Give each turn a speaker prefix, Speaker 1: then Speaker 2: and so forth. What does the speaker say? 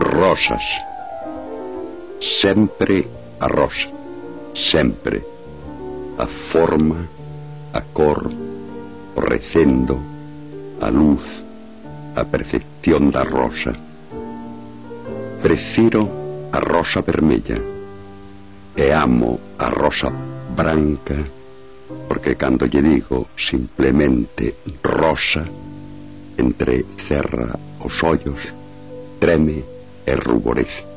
Speaker 1: Rosas. Sempre a rosa. Sempre. A forma, a cor, o recendo, a luz, a perfección da rosa. Prefiro a rosa vermella e amo a rosa branca porque cando lle digo simplemente rosa entre cerra os ollos, treme el ruborez este.